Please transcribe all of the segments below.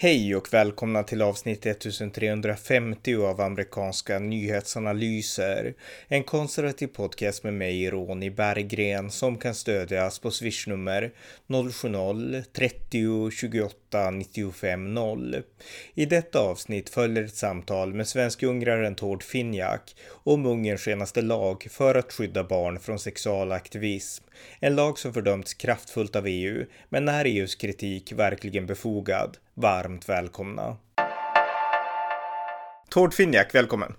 Hej och välkomna till avsnitt 1350 av amerikanska nyhetsanalyser. En konservativ podcast med mig, Ronny Berggren, som kan stödjas på swishnummer 070-30 28 95 0. I detta avsnitt följer ett samtal med svensk-ungraren Tord Finjak om Ungerns senaste lag för att skydda barn från sexualaktivism. En lag som fördömts kraftfullt av EU, men är EUs kritik verkligen befogad? Varmt välkomna! Tord Finjak, välkommen!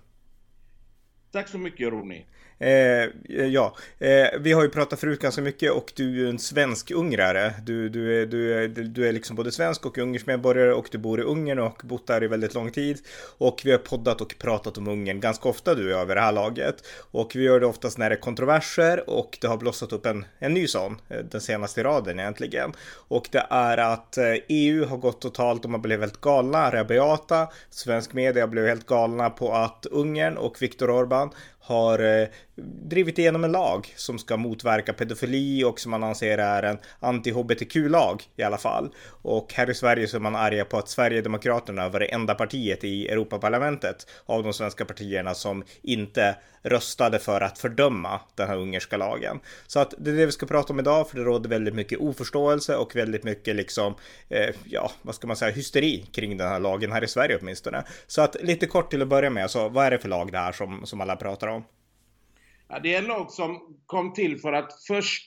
Tack så mycket Ronny! Eh, ja, eh, vi har ju pratat förut ganska mycket och du är ju en svensk-ungrare. Du, du, är, du, är, du är liksom både svensk och ungersk medborgare och du bor i Ungern och bott där i väldigt lång tid. Och vi har poddat och pratat om Ungern ganska ofta du och jag vid det här laget. Och vi gör det oftast när det är kontroverser och det har blossat upp en, en ny sån, eh, den senaste raden egentligen. Och det är att eh, EU har gått totalt och man blev helt galna, rabiata. Svensk media blev helt galna på att Ungern och Viktor Orbán har eh, drivit igenom en lag som ska motverka pedofili och som man anser är en anti-hbtq-lag i alla fall. Och här i Sverige så är man arga på att Sverigedemokraterna var det enda partiet i Europaparlamentet av de svenska partierna som inte röstade för att fördöma den här ungerska lagen. Så att det är det vi ska prata om idag, för det råder väldigt mycket oförståelse och väldigt mycket liksom, eh, ja, vad ska man säga, hysteri kring den här lagen här i Sverige åtminstone. Så att lite kort till att börja med, så vad är det för lag det här som, som alla pratar om? Ja, det är en lag som kom till för att först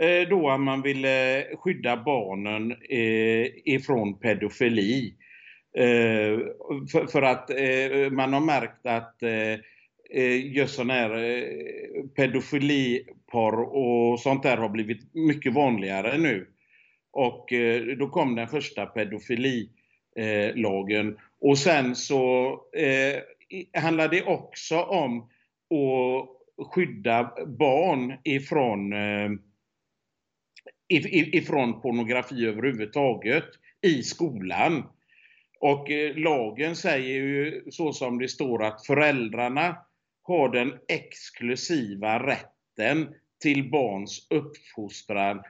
eh, då man ville skydda barnen eh, ifrån pedofili. Eh, för, för, att eh, man har märkt att eh, eh just sån här eh, pedofiliporr och sånt där har blivit mycket vanligare nu. Och eh, då kom den första pedofililagen. Eh, och sen så eh, handlar det också om att skydda barn ifrån, eh, ifrån pornografi överhuvudtaget i skolan. Och eh, lagen säger ju så som det står att föräldrarna har den exklusiva rätten till barns uppfostran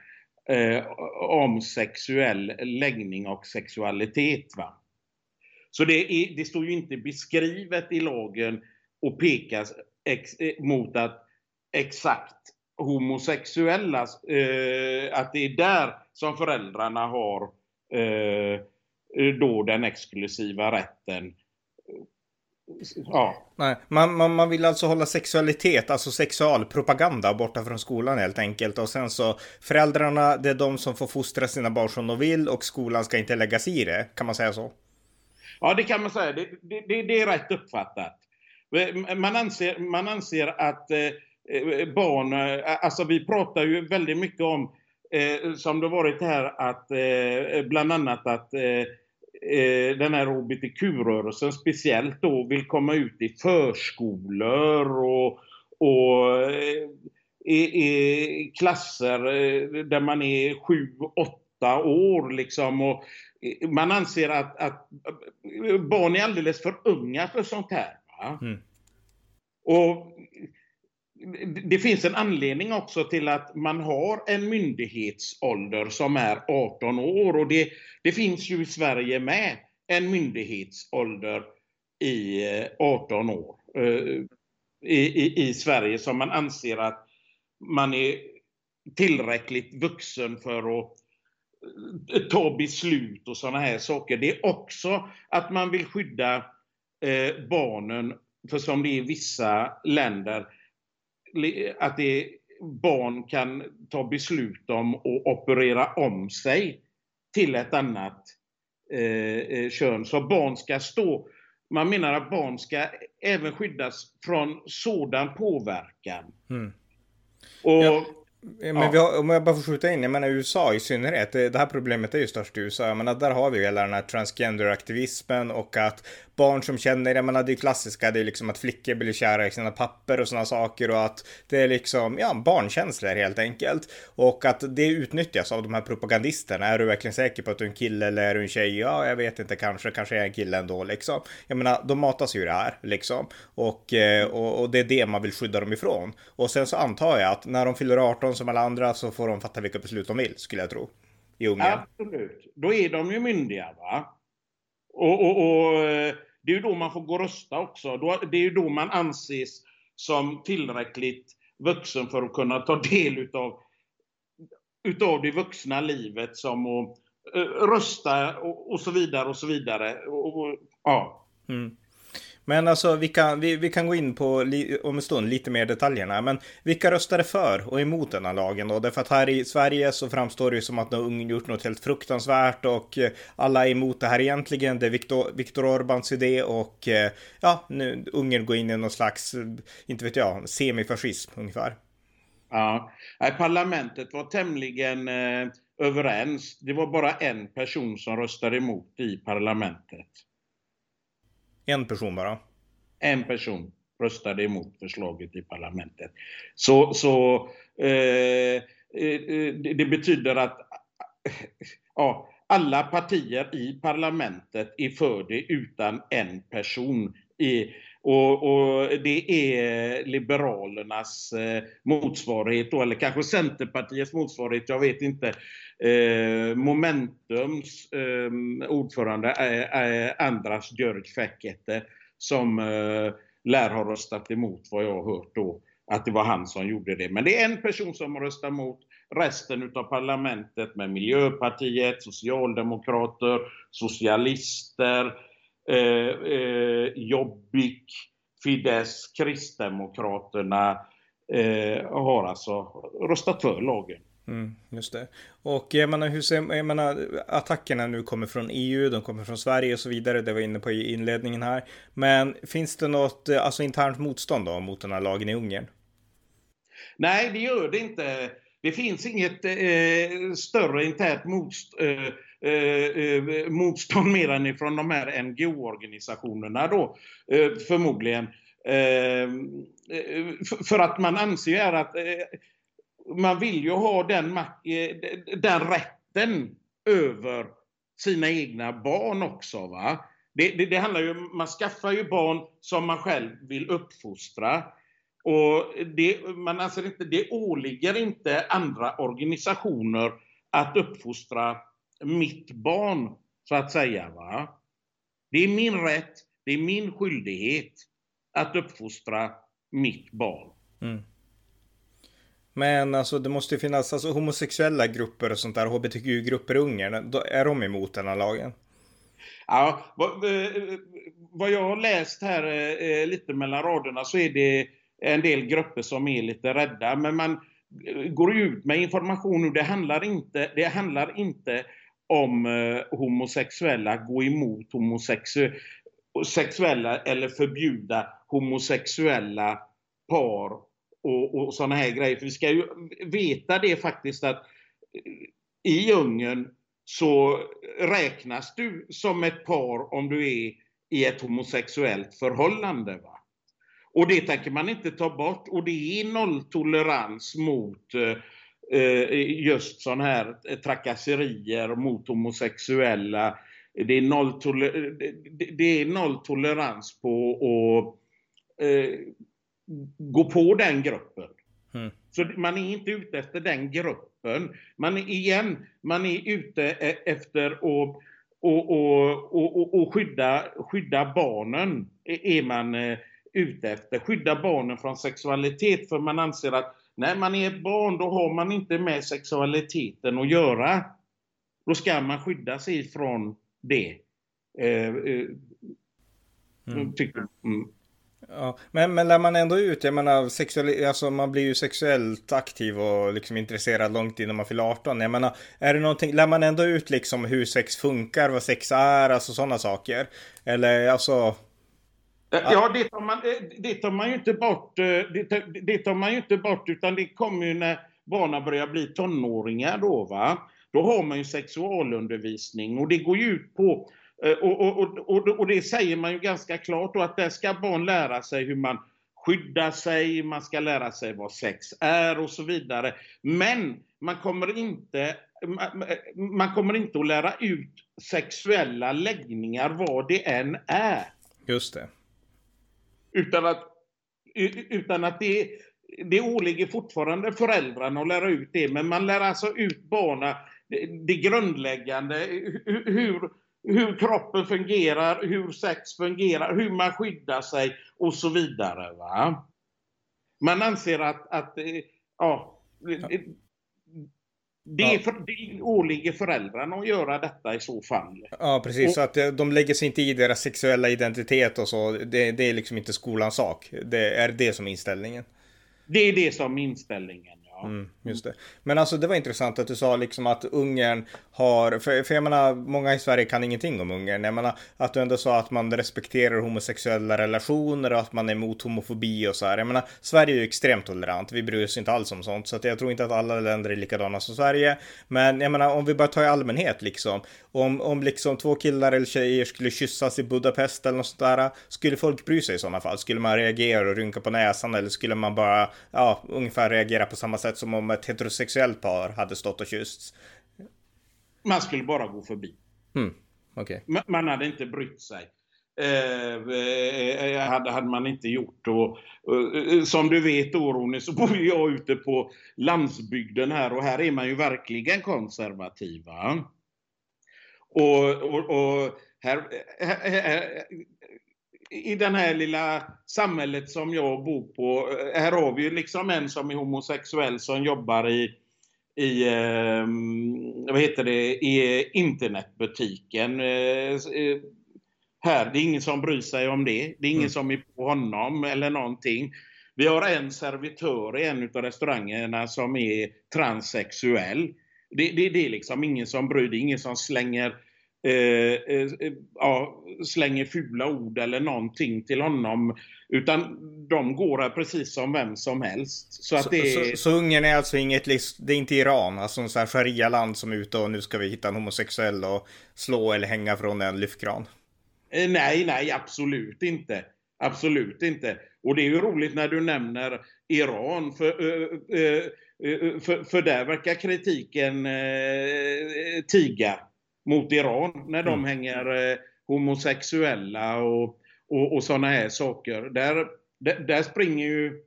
eh, om sexuell läggning och sexualitet. Va? Så det, är, det står ju inte beskrivet i lagen och pekas ex, eh, mot att exakt homosexuella, eh, att det är där som föräldrarna har eh, då den exklusiva rätten. Ja. Nej, man, man, man vill alltså hålla sexualitet, alltså sexualpropaganda borta från skolan helt enkelt. Och sen så föräldrarna, det är de som får fostra sina barn som de vill och skolan ska inte lägga sig i det. Kan man säga så? Ja, det kan man säga. Det, det, det är rätt uppfattat. Eh, man anser, man anser att eh, eh barn, eh, alltså vi pratar ju väldigt mycket om, som det varit här, att bland annat att den här hbtq-rörelsen speciellt då vill komma ut i förskolor och, och i, i klasser där man är sju, åtta år liksom. Och man anser att, att barn är alldeles för unga för sånt här. Mm. Och det finns en anledning också till att man har en myndighetsålder som är 18 år och det, det finns ju i Sverige med en myndighetsålder i eh, 18 år eh, i, i, i Sverige som man anser att man är tillräckligt vuxen för att eh, ta beslut och sådana här saker. Det är också att man vill skydda eh, barnen, för som det är i vissa länder, att det, barn kan ta beslut om att operera om sig till ett annat eh, eh, kön. Så barn ska stå, man menar att barn ska även skyddas från sådan påverkan. Mm. Och ja. Men ja. har, om jag bara får skjuta in, jag menar USA i synnerhet, det här problemet är ju störst i USA, jag menar där har vi ju hela den här transgender-aktivismen och att barn som känner, jag menar det är klassiska, det är liksom att flickor blir kära i sina papper och sådana saker och att det är liksom, ja, barnkänslor helt enkelt. Och att det utnyttjas av de här propagandisterna. Är du verkligen säker på att du är en kille eller är du en tjej? Ja, jag vet inte, kanske, kanske är jag en kille ändå liksom. Jag menar, de matas ju det här liksom. Och, eh, och, och det är det man vill skydda dem ifrån. Och sen så antar jag att när de fyller 18 som alla andra så får de fatta vilka beslut de vill, skulle jag tro. I Ungern. Absolut. Då är de ju myndiga va? Och, och, och, eh, det är ju då man får gå och rösta också. Det är ju då man anses som tillräckligt vuxen för att kunna ta del utav, utav det vuxna livet som att eh, rösta och, och så vidare och så vidare. Och, ja. Mm. Men alltså vi kan, vi, vi kan gå in på om en stund lite mer detaljerna. Men vilka röstade för och emot den här lagen då? Därför att här i Sverige så framstår det ju som att Ungern gjort något helt fruktansvärt och eh, alla är emot det här egentligen. Det är Viktor, Viktor Orbáns idé och eh, ja, nu Ungern går in i någon slags, eh, inte vet jag, semifascism ungefär. Ja, parlamentet var tämligen eh, överens. Det var bara en person som röstade emot i parlamentet. En person bara? En person röstade emot förslaget i parlamentet. Så, så eh, eh det betyder att ja, alla partier i parlamentet är för det utan en person. I, och, och, det är Liberalernas eh, motsvarighet då, eller kanske Centerpartiets motsvarighet, jag vet inte. Eh, Momentums eh, ordförande är, Andras Björk Fäckete som eh, lär ha röstat emot vad jag har hört då, att det var han som gjorde det. Men det är en person som har röstat emot resten utav parlamentet med Miljöpartiet, Socialdemokrater, Socialister, eh, Jobbik, Fidesz, Kristdemokraterna eh, har alltså röstat för lagen. Mm, just det. Och jag menar, hur ser, jag menar, attackerna nu kommer från EU, de kommer från Sverige och så vidare, det var inne på i inledningen här. Men finns det något eh, alltså, internt motstånd då mot den här lagen i Ungern? Nej, det gör det inte. Det finns inget eh, större internt motst, eh, Eh, eh, motstånd mer än från de här NGO-organisationerna då, eh, förmodligen. Eh, eh för att man anser ju att eh, man vill ju ha den, den rätten över sina egna barn också. Va? Det, det, det handlar ju man skaffar ju barn som man själv vill uppfostra. Och det, man anser inte, det åligger inte andra organisationer att uppfostra mitt barn, så att säga. Va? Det är min rätt, det är min skyldighet att uppfostra mitt barn. Mm. Men alltså det måste ju finnas alltså, homosexuella grupper och sånt där, hbtq-grupper i Ungern, är de emot den här lagen? Ja, vad, eh, vad jag har läst här eh, lite mellan raderna så är det en del grupper som är lite rädda. Men man eh, går ut med information nu. Det handlar inte, det handlar inte om eh, homosexuella, gå emot homosexuella eller förbjuda homosexuella par och, och sådana här grejer. För vi ska ju veta det faktiskt att eh, i Ungern så räknas du som ett par om du är i ett homosexuellt förhållande. Va? Och det tänker man inte ta bort och det är nolltolerans mot eh, just sådana här trakasserier mot homosexuella. Det är, nolltoler det är nolltolerans på att eh, gå på den gruppen. Mm. Så man är inte ute efter den gruppen. Man är igen, man är ute e-, efter att och, och, och, och skydda, skydda barnen. Är man eh, ute efter. Skydda barnen från sexualitet för man anser att när man är ett barn då har man inte med sexualiteten att göra. Då ska man skydda sig från det. Eh, eh, mm. Tycker, mm. Ja, men, men lär man ändå ut, jag menar, sexuell, alltså man blir ju sexuellt aktiv och liksom intresserad långt innan man fyller 18. Jag menar, är det någonting, lär man ändå ut liksom hur sex funkar, vad sex är, alltså sådana saker? Eller alltså... Ja, det tar, man, det tar man ju inte bort, eh, det det tar man ju inte bort, utan det kommer ju när barnen börjar bli tonåringar då, va. Då har man ju sexualundervisning och det går ju ut på Eh, och, och, och, och, det säger man ju ganska klart då att där ska barn lära sig hur man skyddar sig, man ska lära sig vad sex är och så vidare. Men man kommer inte, man kommer inte att lära ut sexuella läggningar vad det än är. Just det. Utan att, utan att det, det åligger fortfarande föräldrarna att lära ut det, men man lär alltså ut barnen det, grundläggande, hur, hur kroppen fungerar, hur sex fungerar, hur man skyddar sig och så vidare. Va? Man anser att, att eh, ja, det, är för, det åligger föräldrarna att göra detta i så fall. Ja, precis. Och, så att eh, de lägger sig inte i deras sexuella identitet och så. Det, det är liksom inte skolans sak. Det är det som är inställningen. Det är det som är inställningen. Mm, just det. Men alltså det var intressant att du sa liksom att Ungern har, för, för jag menar många i Sverige kan ingenting om Ungern. Jag menar att du ändå sa att man respekterar homosexuella relationer och att man är emot homofobi och så här. Jag menar Sverige är ju extremt tolerant, vi bryr oss inte alls om sånt. Så att jag tror inte att alla länder är likadana som Sverige. Men jag menar om vi bara tar i allmänhet liksom. Om, om liksom två killar eller tjejer skulle kyssas i Budapest eller något sånt där. Skulle folk bry sig i sådana fall? Skulle man reagera och rynka på näsan eller skulle man bara, ja, ungefär reagera på samma sätt? Sätt som om ett heterosexuellt par hade stått och kyssts. Man skulle bara gå förbi. Mm. Okay. Man hade inte brytt sig. Eh, eh, hade, hade man inte gjort. Och, eh, som du vet Ronny, så bor jag ute på landsbygden här och här är man ju verkligen konservativa. Och, och, och här, här, här, i den här lilla samhället som jag bor på, eh, här har vi ju liksom en som är homosexuell som jobbar i, i eh, vad heter det, i internetbutiken. Eh, eh, här, det är ingen som bryr sig om det. Det är ingen mm. som är på honom eller någonting. Vi har en servitör i en av restaurangerna som är transsexuell. Det, det, det är liksom ingen som bryr sig, ingen som slänger ja, slänger fula ord eller någonting till honom. Utan de går här precis som vem som helst. Så, att det är... så, så Ungern är alltså inget, det är inte Iran, alltså en sån här sharia-land som är ute och nu ska vi hitta en homosexuell och slå eller hänga från en lyftkran? Nej, nej, absolut inte. Absolut inte. Och det är ju roligt när du nämner Iran, för, för, för där verkar kritiken tiga mot Iran när de mm. hänger eh, homosexuella och, och, och sådana här saker. Där, där, där springer ju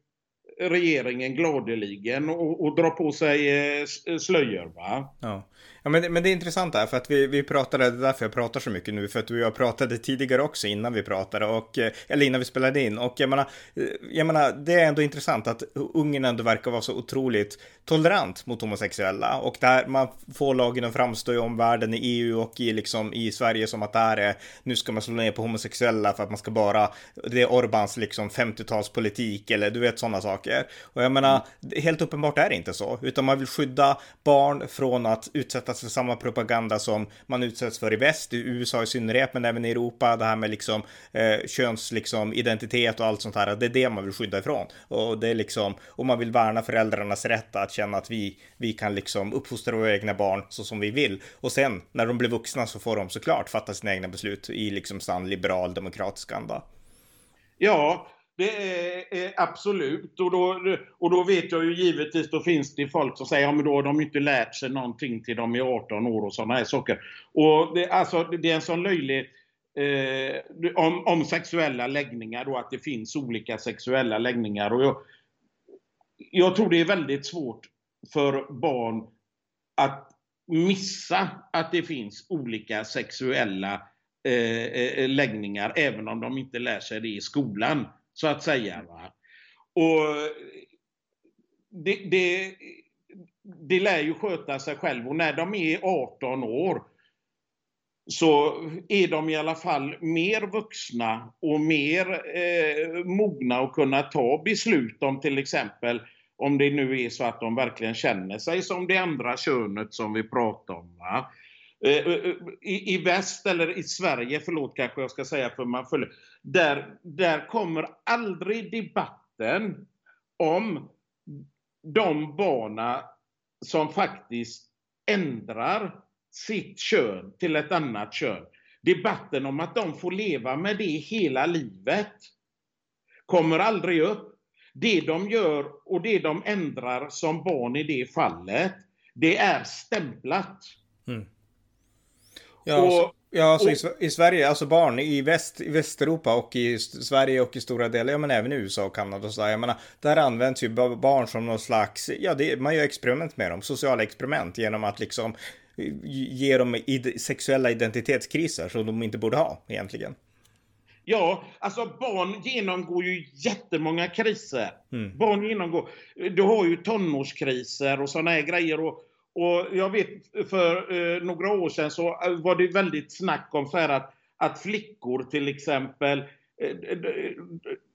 regeringen gladeligen och, och drar på sig eh, slöjor. Va? Ja. Ja, men, men det är intressant där, för att vi, vi pratade, det är därför jag pratar så mycket nu, för att du och jag pratade tidigare också innan vi pratade, och, eh, eller innan vi spelade in. Och jag menar, eh, jag menar, det är ändå intressant att Ungern ändå verkar vara så otroligt tolerant mot homosexuella. Och där man får lagen att framstå i omvärlden, i EU och i, liksom, i Sverige som att det här är, nu ska man slå ner på homosexuella för att man ska bara, det är Orbans liksom 50-talspolitik eller du vet sådana saker. Och jag menar, helt uppenbart är det inte så, utan man vill skydda barn från att utsätta utsättas för samma propaganda som man utsätts för i väst, i USA i synnerhet, men även i Europa, det här med liksom eh, köns liksom, identitet och allt sånt här, det är det man vill skydda ifrån. Och det är liksom, och man vill värna föräldrarnas rätt att känna att vi, vi kan liksom uppfostra våra egna barn så som vi vill. Och sen när de blir vuxna så får de såklart fatta sina egna beslut i liksom sann liberal demokratisk anda. Ja, det är, absolut. Och då, och då vet jag ju givetvis, då finns det folk som säger, ja men då har de inte lärt sig någonting till de är 18 år och sådana här saker. Och det, alltså, det är en sån löjlig, eh, om, om sexuella läggningar då, att det finns olika sexuella läggningar. Och jag, jag tror det är väldigt svårt för barn att missa att det finns olika sexuella eh, eh läggningar, även om de inte lär sig det i skolan så att säga. Va? Och det, det, det lär ju sköta sig själv och när de är 18 år så är de i alla fall mer vuxna och mer eh, mogna att kunna ta beslut om till exempel om det nu är så att de verkligen känner sig som det andra könet som vi pratar om. Va? Eh, eh, eh, I, I väst, eller i Sverige, förlåt kanske jag ska säga för man följer, där, där kommer aldrig debatten om de barna som faktiskt ändrar sitt kön till ett annat kön. Debatten om att de får leva med det hela livet kommer aldrig upp. Det de gör och det de ändrar som barn i det fallet, det är stämplat. Mm. Ja, och, ja alltså och, i, i, Sverige, alltså barn i, väst, i Västeuropa och i Sverige och i stora delar, ja men även i USA och Kanada och så, jag menar, där används ju barn som någon slags, ja det, man gör experiment med dem, sociala experiment genom att liksom ger dem sexuella identitetskriser som de inte borde ha egentligen. Ja, alltså barn genomgår ju jättemånga kriser. Mm. Barn genomgår, du har ju tonårskriser och sådana här grejer. Och, och jag vet för eh, några år sedan så eh, var det väldigt snack om så här att, att flickor till exempel eh,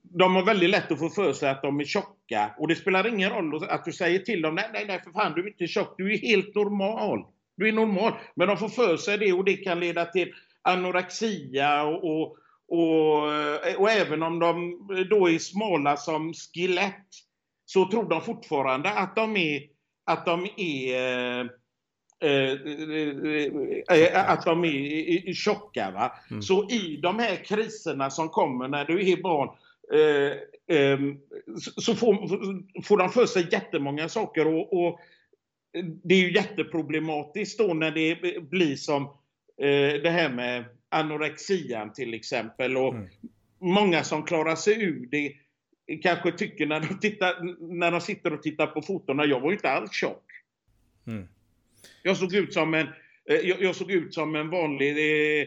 de har väldigt lätt att få för sig att de är tjocka. Och det spelar ingen roll att du säger till dem, nej, nej, nej, för fan, du är inte tjock, du är helt normal. Du är normal. Men de får för sig det och det kan leda till anorexia och, och, och, eh, och även om de eh, då är smala som skelett så tror de fortfarande att de är, att de är Eh, eh, att de är tjocka. Va? Mm. Så i de här kriserna som kommer när du är barn eh, eh, så får, får de för sig jättemånga saker och, och det är ju jätteproblematiskt då när det blir som eh, det här med anorexian till exempel. Och mm. Många som klarar sig ur det kanske tycker när de, tittar, när de sitter och tittar på fotona, jag var ju inte alls tjock. Mm. Jag såg ut som en, eh, jag, jag såg ut som en vanlig eh,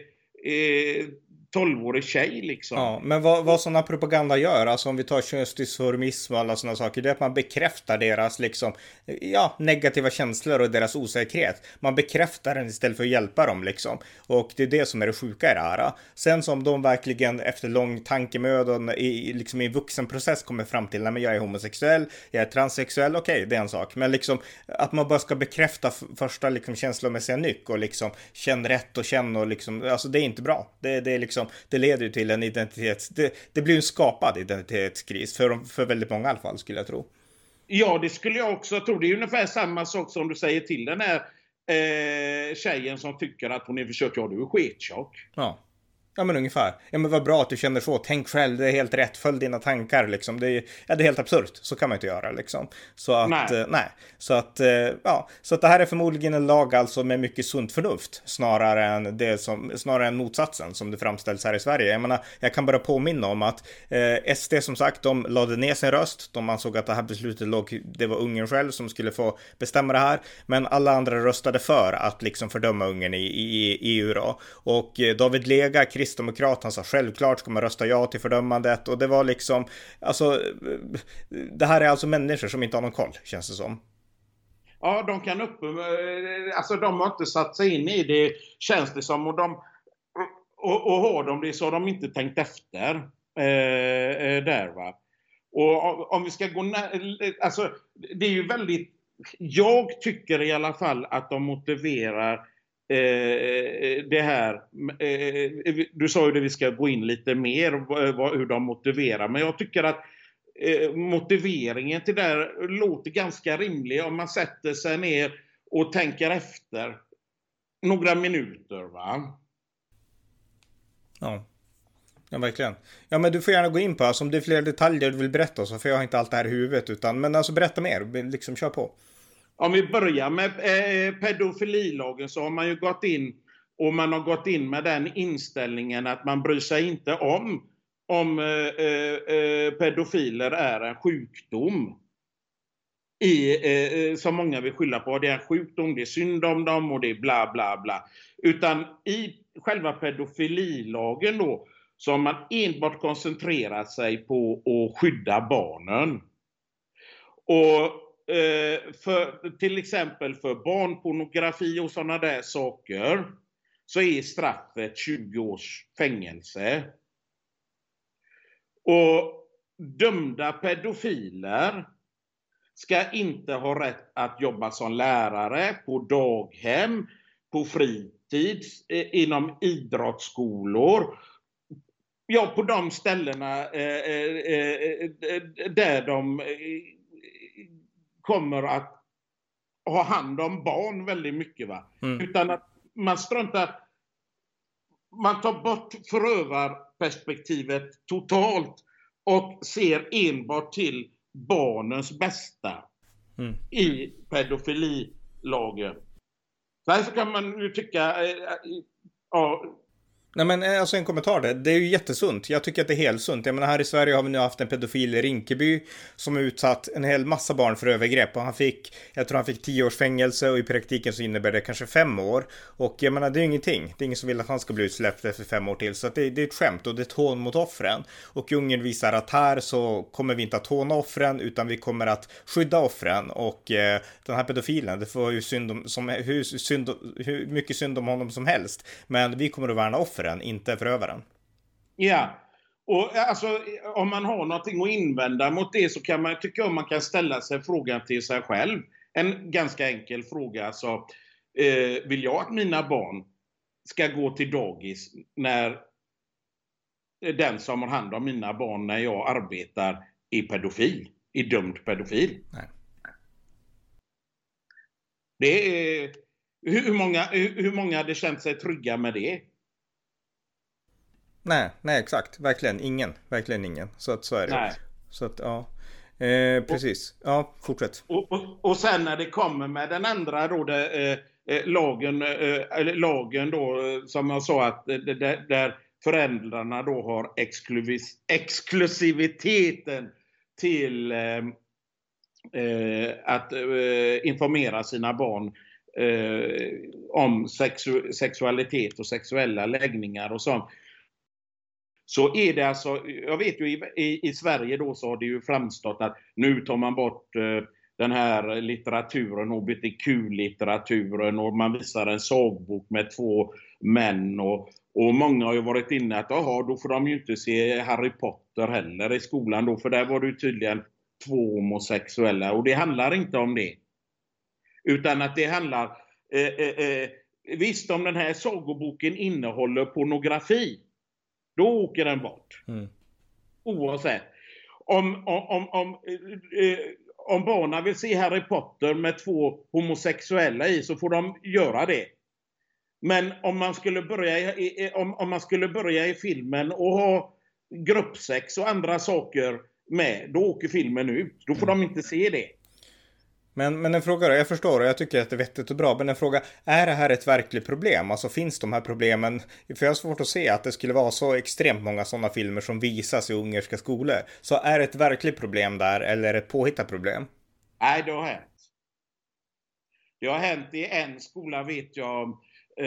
eh, 12-årig tjej liksom. Ja, men vad, vad sådana propaganda gör, alltså om vi tar könsdysformism och alla sådana saker, det är att man bekräftar deras liksom, ja, negativa känslor och deras osäkerhet. Man bekräftar den istället för att hjälpa dem liksom. Och det är det som är det sjuka i det här. Sen som de verkligen efter lång tankemöda i, liksom i vuxenprocess kommer fram till, nej men jag är homosexuell, jag är transsexuell, okej, okay, det är en sak. Men liksom att man bara ska bekräfta första liksom känslomässiga nyck och liksom känn rätt och känn och liksom, alltså det är inte bra. Det, det är liksom liksom, det leder ju till en identitets... Det, det blir en skapad identitetskris för, för väldigt många i alla fall, skulle jag tro. Ja, det skulle jag också tro. Det är ungefär samma sak som du säger till den här eh, tjejen som tycker att hon är för tjock. Ja, du är skittjock. Ja. Ja men ungefär. Ja men vad bra att du känner så. Tänk själv, det är helt rätt. Följ dina tankar liksom. Det är, ja, det är helt absurt. Så kan man inte göra liksom. Så att, nej. Eh, nej. Så att, eh, ja. Så att det här är förmodligen en lag alltså med mycket sunt förnuft. Snarare än det som, snarare än motsatsen som det framställs här i Sverige. Jag menar, jag kan bara påminna om att eh, SD som sagt, de lade ner sin röst. De ansåg att det här beslutet låg, det var Ungern själv som skulle få bestämma det här. Men alla andra röstade för att liksom fördöma Ungern i, i, i EU då. Och eh, David Lega, kristdemokrat, han sa självklart ska man rösta ja till fördömandet och det var liksom, alltså, det här är alltså människor som inte har någon koll, känns det som. Ja, de kan upp... Eh, alltså de har inte satt sig in i det, känns det som. Och, de, och, och har de det så har de inte tänkt efter. Eh, eh där va. Och om vi ska gå Alltså, det är ju väldigt... Jag tycker i alla fall att de motiverar Eh, eh, det här, eh, eh du sa ju att vi ska gå in lite mer eh, hur de motiverar, men jag tycker att eh, motiveringen till det här låter ganska rimlig om man sätter sig ner och tänker efter några minuter. va? Ja. Ja, verkligen. Ja, men du får gärna gå in på, alltså, om det är fler detaljer du vill berätta så, för jag har inte allt det här i huvudet, utan, men alltså berätta mer, liksom kör på. Om vi börjar med eh, pedofililagen så har man ju gått in och man har gått in med den inställningen att man bryr sig inte om om eh, eh, eh pedofiler är en sjukdom. I, eh, eh, som många vill skylla på. Det är en sjukdom, det är synd om dem och det är bla bla bla. Utan i själva pedofililagen då så har man enbart koncentrerat sig på att skydda barnen. Och Eh, för, till exempel för barnpornografi och sådana där saker så är straffet 20 års fängelse. Och dömda pedofiler ska inte ha rätt att jobba som lärare på daghem, på fritid, eh, inom idrottsskolor. Ja, på de ställena eh, där de kommer att ha hand om barn väldigt mycket. Va? Mm. Utan att man struntar... Man tar bort förövarperspektivet totalt och ser enbart till barnens bästa mm. i pedofililagen. Därför kan man ju tycka... Äh, ja, Nej men eh, alltså en kommentar där. Det är ju jättesunt. Jag tycker att det är helt sunt. Jag menar här i Sverige har vi nu haft en pedofil i Rinkeby som utsatt en hel massa barn för övergrepp och han fick, jag tror han fick tio års fängelse och i praktiken så innebär det kanske fem år. Och jag menar det är ju ingenting. Det är ingen som vill att han ska bli utsläppt efter fem år till så att det, det är ett skämt och det är ett hån mot offren. Och Ungern visar att här så kommer vi inte att håna offren utan vi kommer att skydda offren och eh, den här pedofilen, det får ju synd om, som, hur, synd, hur mycket synd om honom som helst. Men vi kommer att värna offren offren, inte förövaren. Ja. Och alltså, om man har någonting att invända mot det så kan man, tycker jag man kan ställa sig frågan till sig själv. En ganska enkel fråga. Alltså, eh, vill jag att mina barn ska gå till dagis när den som har hand om mina barn när jag arbetar är pedofil? Är dömd pedofil? Nej. Det är, hur, många, hur många hade känt sig trygga med det? Nej, nej exakt. Verkligen ingen. Verkligen ingen. Så att så är det. Nej. Så att ja. Eh, precis. Och, ja, fortsätt. Och, och, och, sen när det kommer med den andra då, det, eh, eh lagen, eh, lagen då, eh, som jag sa att där, där föräldrarna då har exklusiviteten till eh, eh, att informera sina barn om sexu sexualitet och sexuella läggningar och sånt så är det alltså, jag vet ju i, i, i, Sverige då så har det ju framstått att nu tar man bort eh, den här litteraturen, HBTQ-litteraturen och man visar en sagbok med två män och, och många har ju varit inne att jaha, då får de ju inte se Harry Potter heller i skolan då, för där var det ju tydligen två homosexuella och det handlar inte om det. Utan att det handlar, eh, eh, eh visst om den här sagoboken innehåller pornografi, då åker den bort. Mm. Oavsett. Om, om, om, om, eh, om barnen vill se Harry Potter med två homosexuella i så får de göra det. Men om man skulle börja i, om, om man skulle börja i filmen och ha gruppsex och andra saker med, då åker filmen ut. Då får mm. de inte se det. Men, men en fråga då, jag förstår och jag tycker att det är vettigt och bra, men en fråga, är det här ett verkligt problem? Alltså finns de här problemen? För jag har svårt att se att det skulle vara så extremt många sådana filmer som visas i ungerska skolor. Så är det ett verkligt problem där eller är det ett påhittat problem? Nej, det har hänt. Det har hänt i en skola vet jag. Eh,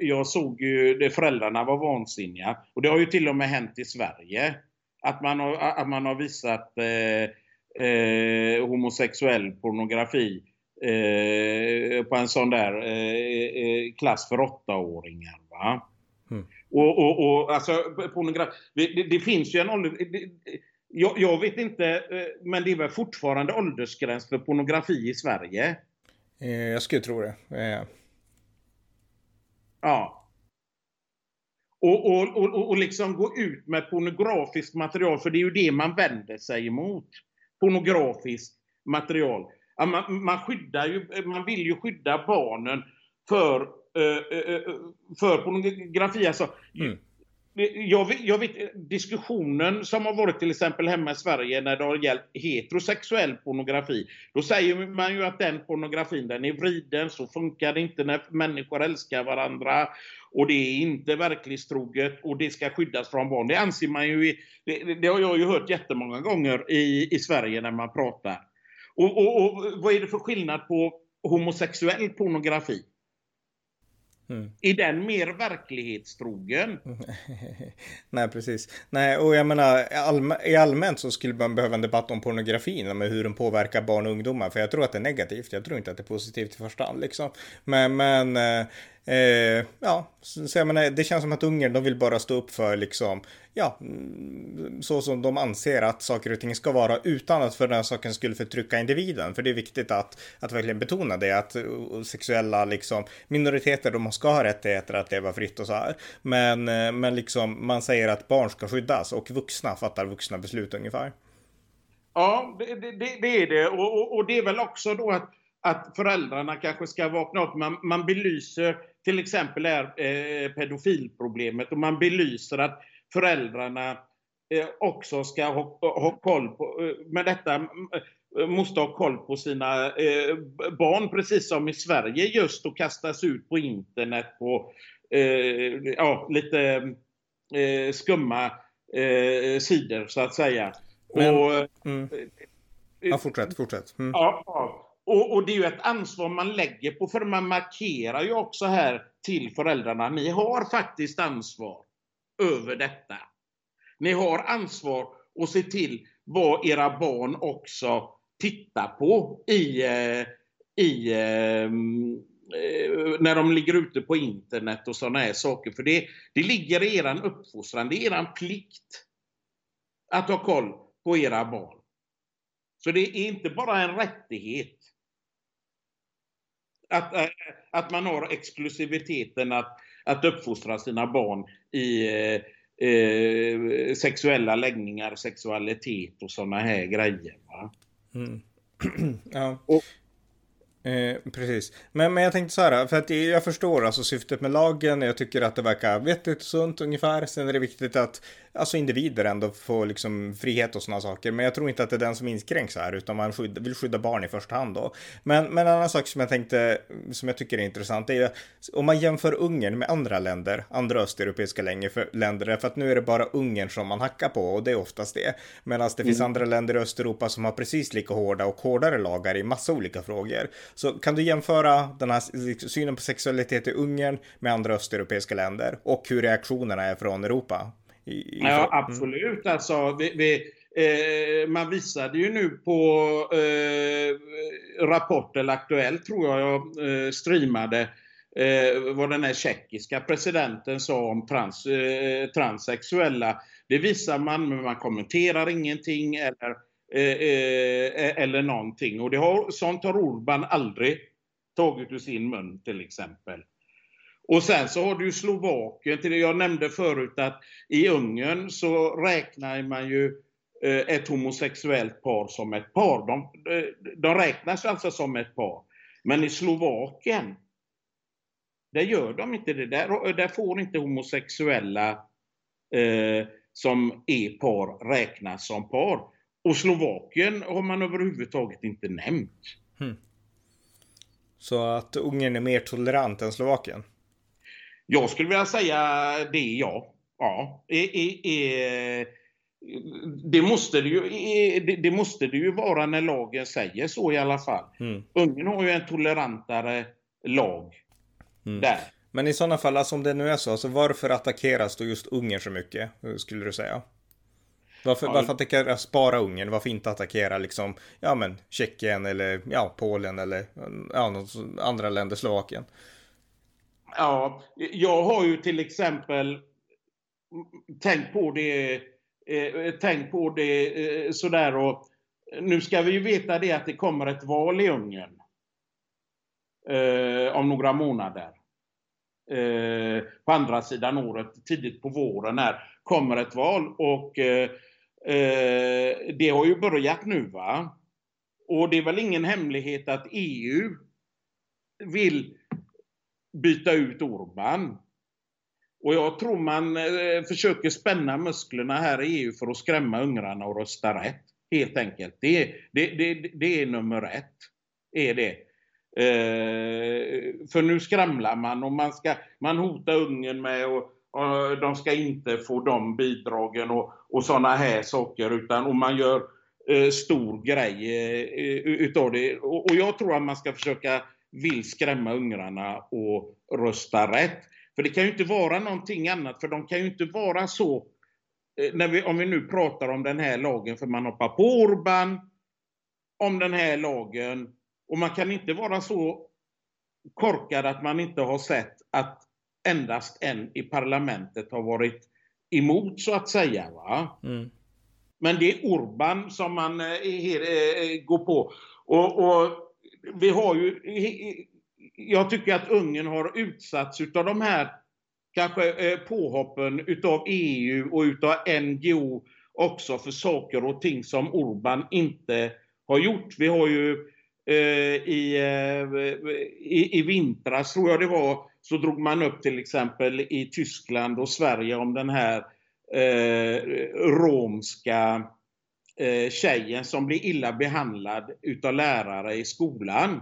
jag såg ju det föräldrarna var vansinniga. Och det har ju till och med hänt i Sverige. Att man har, att man har visat eh, eh, homosexuell pornografi eh, på en sån där eh, eh klass för åttaåringar. Va? Mm. Och, och, och alltså pornografi, det, det, finns ju en ålder... Det, jag, jag, vet inte, eh, men det är väl fortfarande åldersgräns för pornografi i Sverige? Eh, jag skulle tro det. Ja. Och, och, och, och liksom gå ut med pornografiskt material, för det är ju det man vänder sig emot pornografiskt material. Man, man, skyddar ju, man vill ju skydda barnen för, eh, eh, eh, för pornografi. Alltså, mm. Eh, jag vet, jag, vet, eh, diskussionen som har varit till exempel hemma i Sverige när det har gällt heterosexuell pornografi. Då säger man ju att den pornografin den är vriden, så funkar det inte när människor älskar varandra. Och det är inte verklighetstroget och det ska skyddas från barn. Det anser man ju, det, det har jag ju hört jättemånga gånger i, i Sverige när man pratar. Och, och, och vad är det för skillnad på homosexuell pornografi? Mm. Är den mer verklighetstrogen? Nej, precis. Nej, och jag menar allm i allmänt så skulle man behöva en debatt om pornografin, med hur den påverkar barn och ungdomar. För jag tror att det är negativt. Jag tror inte att det är positivt i första hand liksom. Men, men eh, ja, så jag menar, det känns som att Ungern, de vill bara stå upp för liksom, ja, mm, så som de anser att saker och ting ska vara utan att för den saken skulle förtrycka individen. För det är viktigt att, att verkligen betona det, att sexuella liksom, minoriteter, de ska ha rättigheter att leva fritt och så här. Men, eh, men liksom, man säger att barn ska skyddas och vuxna fattar vuxna beslut ungefär. Ja, det, det, det är det. Och, och, och det är väl också då att att föräldrarna kanske ska vakna upp. Man, man belyser till exempel det här eh, pedofilproblemet och man belyser att föräldrarna eh, också ska ha, ha koll på, eh, med detta. måste ha koll på sina barn, precis som i Sverige just och kastas ut på internet på ja, lite skumma sidor så att säga. Men, och, mm. Ja, fortsätt, fortsätt. Mm. Ja. Och, och, det är ju ett ansvar man lägger på, för man markerar ju också här till föräldrarna, ni har faktiskt ansvar över detta. Ni har ansvar att se till vad era barn också tittar på i, eh, i eh, eh, när de ligger ute på internet och sådana här saker. För det, det ligger i er uppfostran, det är er plikt att ha koll på era barn. Så det är inte bara en rättighet att, eh, att man har exklusiviteten att, att uppfostra sina barn i eh, sexuella läggningar, sexualitet och sådana här grejer. Mm. ja. Och, Eh, precis. Men, men jag tänkte så här, för att jag förstår alltså syftet med lagen. Jag tycker att det verkar vettigt och sunt ungefär. Sen är det viktigt att alltså individer ändå får liksom frihet och sådana saker. Men jag tror inte att det är den som inskränks här, utan man skydd, vill skydda barn i första hand då. Men, men en annan sak som jag tänkte, som jag tycker är intressant, är om man jämför Ungern med andra länder, andra östeuropeiska länder, för att nu är det bara Ungern som man hackar på och det är oftast det. Medan det mm. finns andra länder i Östeuropa som har precis lika hårda och hårdare lagar i massa olika frågor. Så kan du jämföra den här synen på sexualitet i Ungern med andra östeuropeiska länder och hur reaktionerna är från Europa? I. Ja, absolut. Alltså, vi, vi, eh, man visade ju nu på eh, Rapport eller Aktuellt, tror jag jag eh, streamade, eh, vad den här tjeckiska presidenten sa om trans, eh, transsexuella. Det visar man, men man kommenterar ingenting eller Eh, eh, eller någonting. Och det har, sånt har Orban aldrig tagit ur sin mun till exempel. Och sen så har du Slovakien, till jag nämnde förut att i Ungern så räknar man ju eh, ett homosexuellt par som ett par. De, eh, de räknas alltså som ett par. Men i Slovakien, där gör de inte det. Där, där får inte homosexuella eh, som är par räknas som par. Och Slovakien har man överhuvudtaget inte nämnt. Hmm. Så att Ungern är mer tolerant än Slovakien? Jag skulle vilja säga det, ja. Ja. E, e, e, det, måste det, ju, det, det, måste det ju vara när lagen säger så i alla fall. Mm. Ungern har ju en tolerantare lag mm. där. Men i sådana fall, alltså om det nu är så, alltså varför attackeras då just Ungern så mycket, skulle du säga? Varför, ja. varför attackera spara Ungern? Varför inte attackera liksom, ja men Tjeckien eller ja, Polen eller ja, andra länder, Slovakien? Ja, jag har ju till exempel tänkt på det, eh, tänkt på det eh, sådär och nu ska vi ju veta det att det kommer ett val i Ungern eh, om några månader. Eh, på andra sidan året, tidigt på våren här, kommer ett val och eh, Eh, det har ju börjat nu va. Och det är väl ingen hemlighet att EU vill byta ut Orban. Och jag tror man eh, försöker spänna musklerna här i EU för att skrämma ungrarna och rösta rätt. Helt enkelt. Det, det, det, det är nummer ett. Är det. Eh, för nu skramlar man och man, ska, man hotar Ungern med att de ska inte få de bidragen och, och sådana här saker utan och man gör eh, stor grej eh, utav det. Och, och, jag tror att man ska försöka vill skrämma ungrarna och rösta rätt. För det kan ju inte vara någonting annat, för de kan ju inte vara så eh, när vi, om vi nu pratar om den här lagen, för man hoppar på Orban om den här lagen och man kan inte vara så korkad att man inte har sett att endast en i parlamentet har varit emot så att säga. Va? Mm. Men det är Orban som man eh, går på. Och, och, vi har ju... Jag tycker att Ungern har utsatts utav de här kanske eh, påhoppen utav EU och utav NGO också för saker och ting som Orban inte har gjort. Vi har ju eh, i, eh, i, i vintras, tror jag det var, så drog man upp till exempel i Tyskland och Sverige om den här eh, romska eh, tjejen som blir illa behandlad utav lärare i skolan.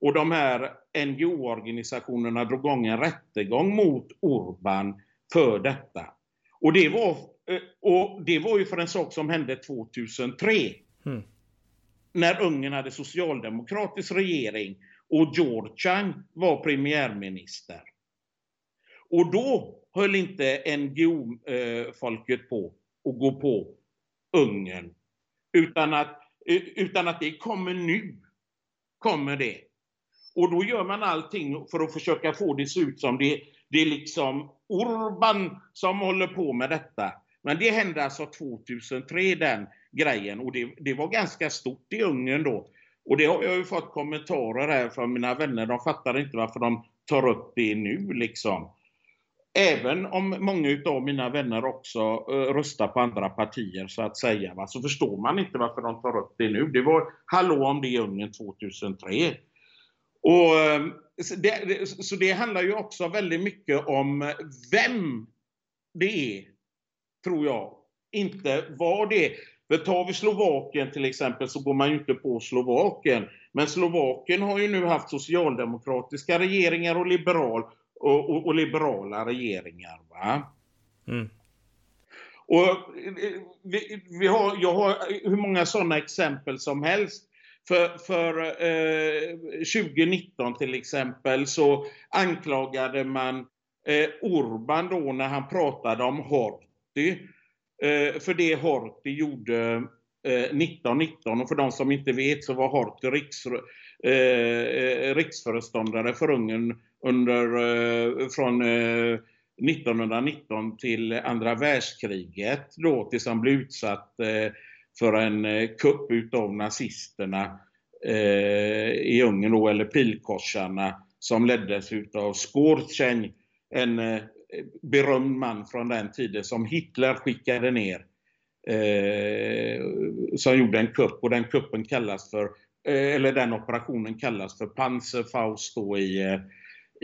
Och de här NGO-organisationerna drog igång en rättegång mot Orban för detta. Och det var, eh, och det var ju för en sak som hände 2003. Mm. När Ungern hade socialdemokratisk regering och Georgian var premiärminister. Och då höll inte NGO-folket på att gå på Ungern. Utan att, utan att det kommer nu. Kommer det. Och då gör man allting för att försöka få det att se ut som det, det är liksom Orban som håller på med detta. Men det hände alltså 2003 den grejen och det, det var ganska stort i Ungern då. Och det har jag ju fått kommentarer här från mina vänner. De fattar inte varför de tar upp det nu liksom. Även om många av mina vänner också uh, röstar på andra partier så att säga, va, så förstår man inte varför de tar upp det nu. Det var hallå om det i Ungern 2003. Och, ehm, så, det, så det handlar ju också väldigt mycket om vem det är, tror jag. Inte vad det är. För tar vi Slovakien till exempel så går man ju inte på Slovakien. Men Slovakien har ju nu haft socialdemokratiska regeringar och liberal och, och, och liberala regeringar. Va? Mm. Och vi, vi, har, jag har hur många sådana exempel som helst. För, för eh, 2019 till exempel så anklagade man eh, Orban då när han pratade om Horthy. Eh, för det Horthy gjorde 1919 eh, och för de som inte vet så var Horthy riks, eh, riksföreståndare för Ungern under, eh, från eh, 1919 till andra världskriget då tills han blev utsatt eh, för en eh, kupp utav nazisterna i Ungern då, eller pilkorsarna som leddes utav Skorzeny. en berömd man från den tiden som Hitler skickade ner. som gjorde en kupp och den kuppen kallas för Eh, eller den operationen kallas för Panzerfaust då i,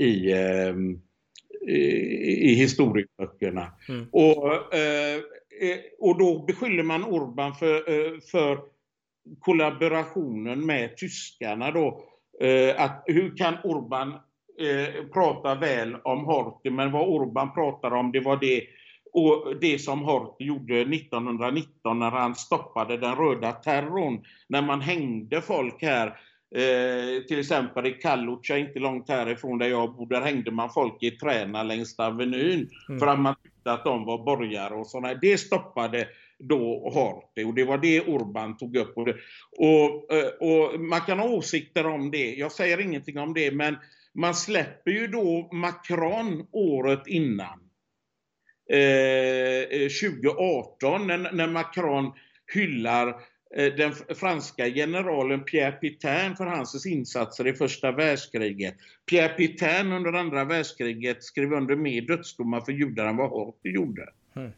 i, ehm, i, i historieböckerna. Mm. Och, eh, och då beskyller man Orban för, eh, för kollaborationen med tyskarna då. Att hur kan Orban prata väl om Horthy, men vad Orban pratar om det var det och det som Horthy gjorde 1919 när han stoppade den röda terrorn, när man hängde folk här, eh, till exempel i Kallucha, inte långt härifrån där jag bor, där hängde man folk i träna längs Avenyn mm. för att man tyckte att de var borgare och sådana. Det stoppade då Horthy och det var det Orban tog upp. Och, det, och, eh, och man kan ha åsikter om det, jag säger ingenting om det, men man släpper ju då Macron året innan 2018 eh, när, när Macron hyllar eh, den franska generalen Pierre Pétain för hans insatser i första världskriget. Pierre Pétain under andra världskriget skrev under mer dödsdomar för judar än vad Horthy gjorde. Mm.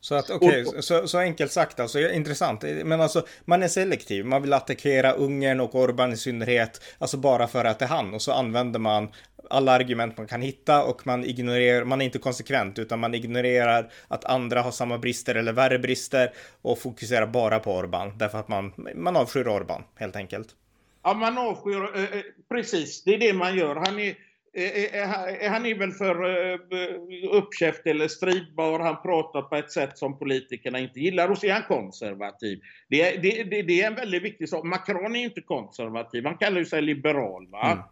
Så att okay, så, så, enkelt sagt alltså, intressant. Men alltså, man är selektiv. Man vill attackera Ungern och Orban i synnerhet, alltså bara för att det är han. Och så använder man alla argument man kan hitta och man ignorerar, man är inte konsekvent utan man ignorerar att andra har samma brister eller värre brister och fokuserar bara på Orban därför att man, man avskyr Orban helt enkelt. Ja, man avskyr, eh, eh precis, det är det man gör. Han är, eh, han är väl för eh, uppkäft eller stridbar. Han pratar på ett sätt som politikerna inte gillar och så är han konservativ. Det är, det, det, det är en väldigt viktig sak. Macron är inte konservativ, han kallar sig liberal. Va? Mm.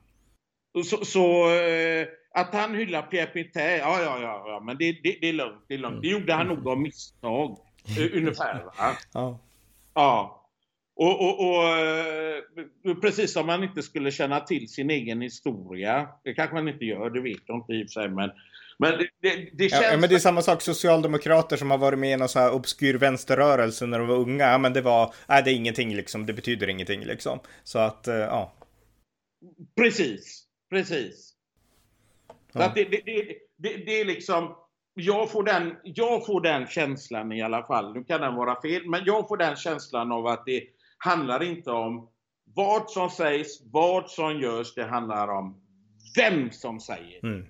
Så, så eh, att han hyllar Pierre Pétain, ja, ja, ja, ja, men det, det, det är lugnt. Det, är lugnt. det gjorde han nog av misstag, eh, ungefär. Va? Ja. ja. Och, och, och, eh, precis som man inte skulle känna till sin egen historia. Det kanske man inte gör, det vet jag inte i och för sig. Men, men det, det, känns... Ja, men det är samma sak, socialdemokrater som har varit med i någon så här obskyr vänsterrörelse när de var unga. Ja, men det var, nej det är ingenting liksom, det betyder ingenting liksom. Så att, ja. Precis. Precis. Ja. att det, det, det, det, är liksom, jag får, den, jag får den känslan i alla fall, nu kan den vara fel, men jag får den känslan av att det handlar inte om vad som sägs, vad som görs, det handlar om vem som säger mm.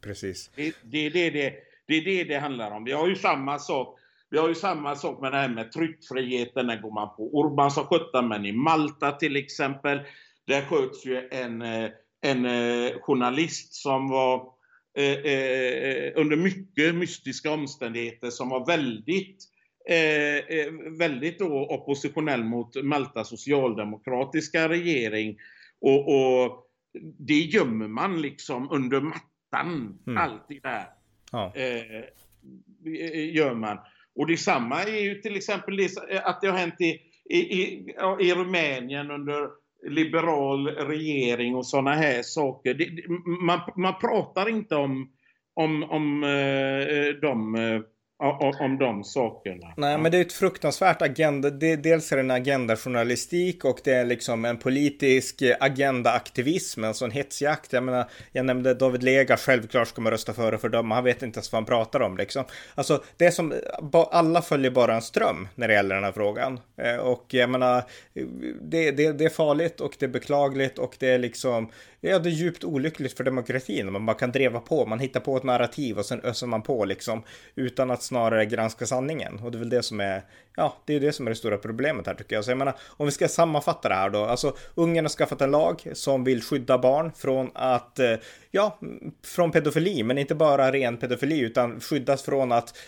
Precis. Det, det, det, det, det är det det handlar om. Vi har ju samma sak vi har ju samma sak med det här med tryckfriheten, där går man på Orban som skötte men i Malta till exempel. Där sköts ju en, eh, en eh, journalist som var eh, eh, under mycket mystiska omständigheter som var väldigt eh, väldigt då oppositionell mot Maltas socialdemokratiska regering. Och, och det gömmer man liksom under mattan, mm. alltid där. Ja. Eh, gör man. Och detsamma är ju till exempel det, att det har hänt i, i, i, i Rumänien under liberal regering och sådana här saker. Det, man, man pratar inte om, om, om eh, de eh, om de sakerna. Nej, men det är ett fruktansvärt agenda. Det, dels är det en agendajournalistik och det är liksom en politisk agendaaktivism, en sån hetsjakt. Jag menar, jag nämnde David Lega, självklart ska man rösta för och fördöma. Han vet inte ens vad han pratar om liksom. Alltså, det är som, alla följer bara en ström när det gäller den här frågan. Eh, och jag menar, det, det, det är farligt och det är beklagligt och det är liksom, ja, det är djupt olyckligt för demokratin. Man bara kan dreva på, man hittar på ett narrativ och sen öser man på liksom utan att snarare granska sanningen. Och det är väl det som är, ja, det är det som är det stora problemet här tycker jag. Så jag menar, om vi ska sammanfatta det här då, alltså Ungern har skaffat en lag som vill skydda barn från att, eh, ja, från pedofili, men inte bara ren pedofili, utan skyddas från att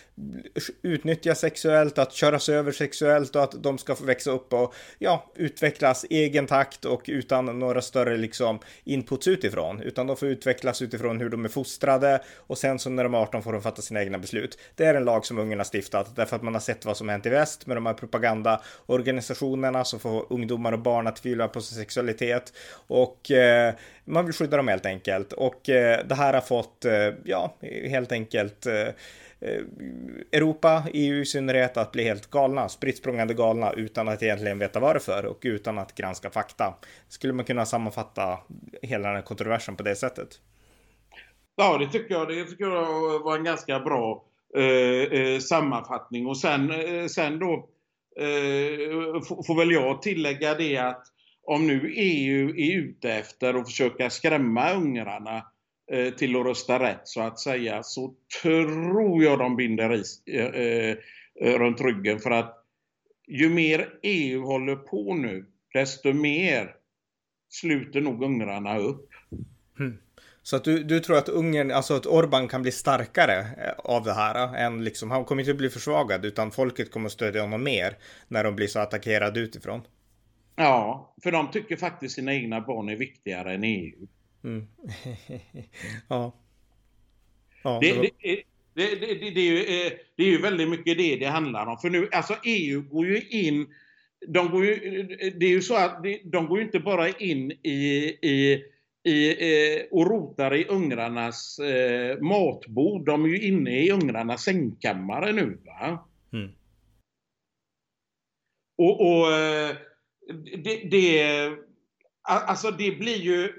utnyttjas sexuellt, att köras över sexuellt och att de ska få växa upp och, ja, utvecklas i egen takt och utan några större liksom inputs utifrån, utan de får utvecklas utifrån hur de är fostrade och sen så när de är 18 får de fatta sina egna beslut. Det är en lag som Ungern har stiftat därför att man har sett vad som hänt i väst med de här propagandaorganisationerna som får ungdomar och barn att tvivla på sin sexualitet och eh, man vill skydda dem helt enkelt och eh, det här har fått, eh, ja, helt enkelt eh, eh Europa, EU i synnerhet, att bli helt galna, spritt galna utan att egentligen veta varför och utan att granska fakta. Skulle man kunna sammanfatta hela den här kontroversen på det sättet? Ja, det tycker jag. Det tycker jag var en ganska bra eh, Eh, eh, sammanfattning. Och sen, eh, sen då får väl jag tillägga det att om nu EU är ute efter att försöka skrämma ungrarna till att rösta rätt så att säga, så tror jag de binder ris runt ryggen. För att ju mer EU håller på nu, desto mer sluter nog ungrarna upp. Mm. Så att du, du tror att Ungern, alltså att Orban kan bli starkare eh, av det här eh, än liksom, han kommer inte bli försvagad utan folket kommer stödja honom mer när de blir så attackerade utifrån. Ja, för de tycker faktiskt sina egna barn är viktigare än EU. Mm. ja. ja det, det, det, det, det, är ju, eh, det är ju väldigt mycket det det handlar om. För nu, alltså EU går ju in de går ju, det är ju så att de går ju inte bara in i, i i, eh, och rotar i ungrarnas eh, matbord. De är ju inne i ungrarnas sängkammare nu. Va? Mm. Och, och eh, det, det, alltså det blir ju,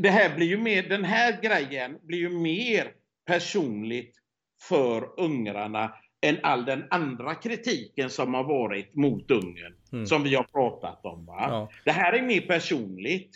det här blir ju mer, den här grejen blir ju mer personligt för ungrarna än all den andra kritiken som har varit mot Ungern, mm. som vi har pratat om. Va? Ja. Det här är mer personligt.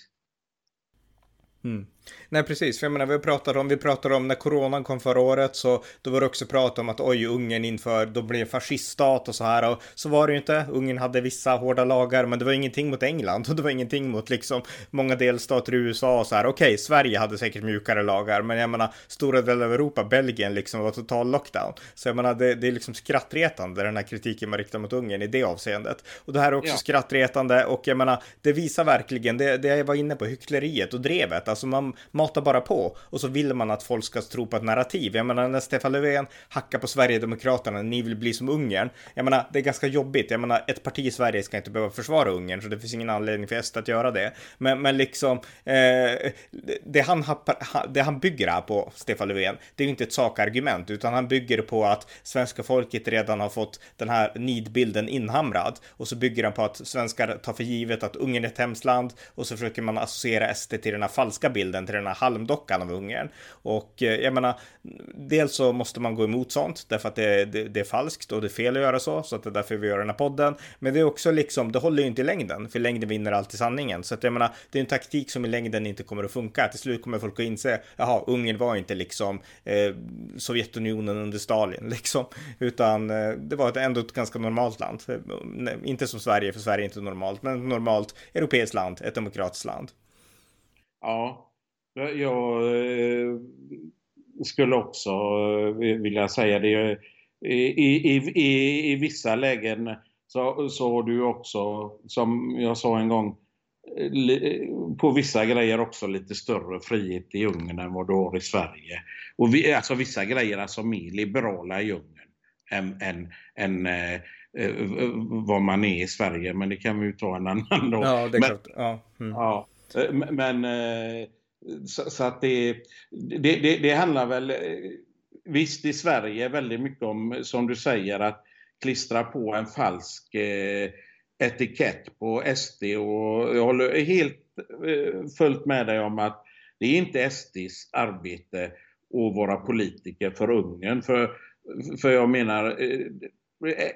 Mm. Nej, precis. För jag menar, vi pratar om, vi pratar om när coronan kom förra året så då var det också prat om att oj, Ungern inför, då blir fasciststat och så här och så var det ju inte. Ungern hade vissa hårda lagar, men det var ingenting mot England och det var ingenting mot liksom många delstater i USA och så här. Okej, okay, Sverige hade säkert mjukare lagar, men jag menar stora delar av Europa, Belgien liksom var total lockdown. Så jag menar, det, det är liksom skrattretande den här kritiken man riktar mot Ungern i det avseendet. Och det här är också ja. skrattretande och jag menar, det visar verkligen det, det jag var inne på, hyckleriet och drevet. Alltså man matar bara på och så vill man att folk ska tro på ett narrativ. Jag menar när Stefan Löfven hackar på Sverigedemokraterna, ni vill bli som Ungern. Jag menar det är ganska jobbigt. Jag menar ett parti i Sverige ska inte behöva försvara Ungern så det finns ingen anledning för SD att göra det. Men, men liksom eh, det, han, det han bygger här på, Stefan Löfven, det är ju inte ett sakargument utan han bygger på att svenska folket redan har fått den här nidbilden inhamrad och så bygger han på att svenskar tar för givet att Ungern är ett hemskt land och så försöker man associera SD till den här falska bilden till den här halmdockan av Ungern. Och eh, jag menar, dels så måste man gå emot sånt därför att det, det, det, är falskt och det är fel att göra så, så att det är därför vi gör den här podden. Men det är också liksom, det håller ju inte i längden, för längden vinner alltid sanningen. Så att jag menar, det är en taktik som i längden inte kommer att funka. Till slut kommer folk att inse, jaha, Ungern var inte liksom eh, Sovjetunionen under Stalin, liksom, utan eh, det var ett, ändå ett ganska normalt land. Eh, inte som Sverige, för Sverige är inte normalt, men ett normalt europeiskt land, ett demokratiskt land. Ja, jag eh, skulle också eh, vilja säga det. I, i, i, i vissa lägen så, så har du också, som jag sa en gång, på vissa grejer också lite större frihet i Ungern än vad du har i Sverige. Och vi, alltså vissa grejer alltså mer liberala i Ungern än, än, än eh, eh, vad man är i Sverige. Men det kan vi ju ta en annan dag. Ja, det är men, klart. Ja. Mm. ja eh, men eh, så, så, att det, det, det, det handlar väl eh, visst i Sverige väldigt mycket om, som du säger, att klistra på en falsk eh, etikett på SD och jag håller helt eh, följt med dig om att det är inte SDs arbete och våra politiker för Ungern. För, för jag menar, eh,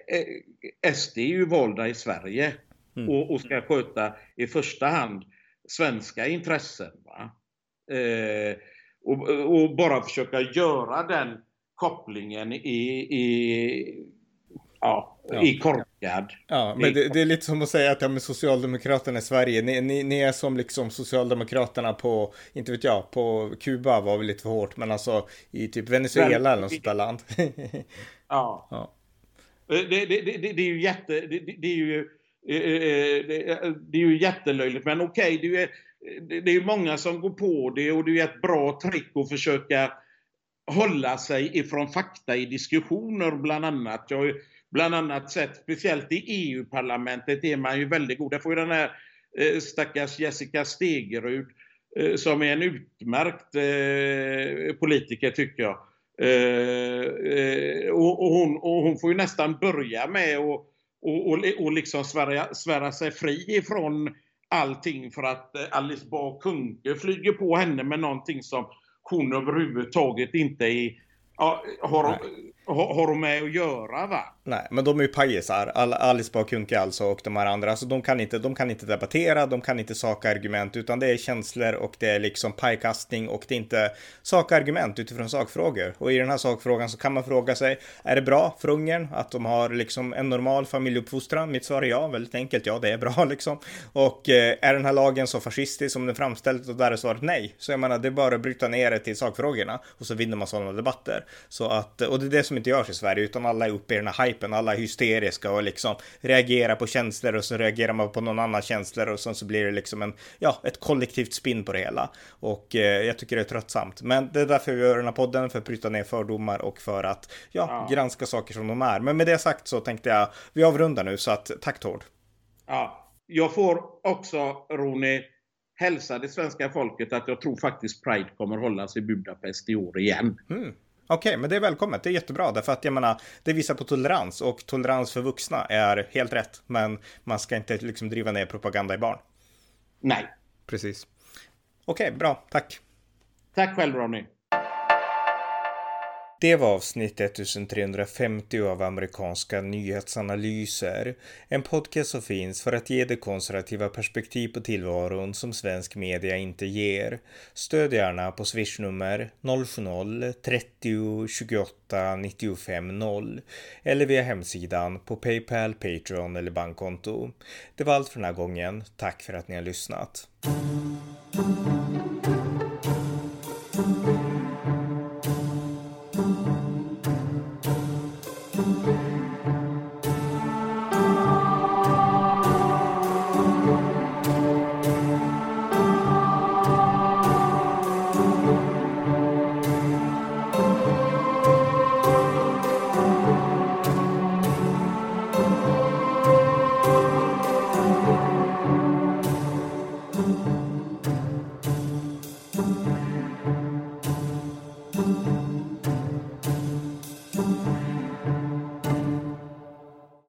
eh, SD är ju valda i Sverige mm. och, och, ska sköta i första hand svenska intressen. Eh, och, och, bara försöka göra den kopplingen i, i ja, ja. i korkad. Ja, men det, det, är lite som att säga att ja, men Socialdemokraterna i Sverige, ni, ni, ni, är som liksom Socialdemokraterna på, inte vet jag, på Kuba var väl lite för hårt, men alltså i typ Venezuela eller något sånt där land. ja. ja. Det, det, det, det, är ju jätte, det, är ju eh, eh, det är ju jättelöjligt, men okej, okay, det, är, det är många som går på det och det är ett bra trick att försöka hålla sig ifrån fakta i diskussioner bland annat. Jag har bland annat sett, speciellt i EU-parlamentet är man ju väldigt god. Där får ju den här eh, stackars Jessica Stegerud eh, som är en utmärkt eh, politiker tycker jag. Eh, eh och, och, hon, och hon får ju nästan börja med att och, och, och liksom svära, svära sig fri ifrån allting för att eh, Alice Bah Kuhnke flyger på henne med någonting som hon överhuvudtaget inte är, har, har, har de med att göra va? Nej, men de är ju pajisar. Alice Bah Kuhnke alltså och de här andra. Alltså de kan, inte, de kan inte debattera, de kan inte saka argument, utan det är känslor och det är liksom pajkastning och det är inte sakargument utifrån sakfrågor. Och i den här sakfrågan så kan man fråga sig, är det bra för Ungern att de har liksom en normal familjeuppfostran? Mitt svar är ja, väldigt enkelt. Ja, det är bra liksom. Och eh, är den här lagen så fascistisk som den framställs och där är svaret nej. Så jag menar, det är bara att bryta ner det till sakfrågorna och så vinner man sådana debatter. Så att, och det är det som inte görs i Sverige, utan alla är uppe i den här hypen, alla är hysteriska och liksom reagerar på känslor och så reagerar man på någon annan känslor och sen så blir det liksom en, ja, ett kollektivt spinn på det hela. Och eh, jag tycker det är tröttsamt. Men det är därför vi gör den här podden, för att bryta ner fördomar och för att, ja, ja. granska saker som de är. Men med det sagt så tänkte jag, vi avrundar nu, så att tack Tord. Ja, jag får också, Roni, hälsa det svenska folket att jag tror faktiskt Pride kommer hållas i Budapest i år igen. Mm. Okej, okay, men det är välkommet. Det är jättebra därför att jag menar, det visar på tolerans och tolerans för vuxna är helt rätt. Men man ska inte liksom driva ner propaganda i barn. Nej. Precis. Okej, okay, bra. Tack. Tack själv Ronny. Det var avsnitt 1350 av amerikanska nyhetsanalyser. En podcast som finns för att ge det konservativa perspektiv på tillvaron som svensk media inte ger. Stöd gärna på swishnummer 070-30 28 95 0 eller via hemsidan på Paypal, Patreon eller bankkonto. Det var allt för den här gången. Tack för att ni har lyssnat.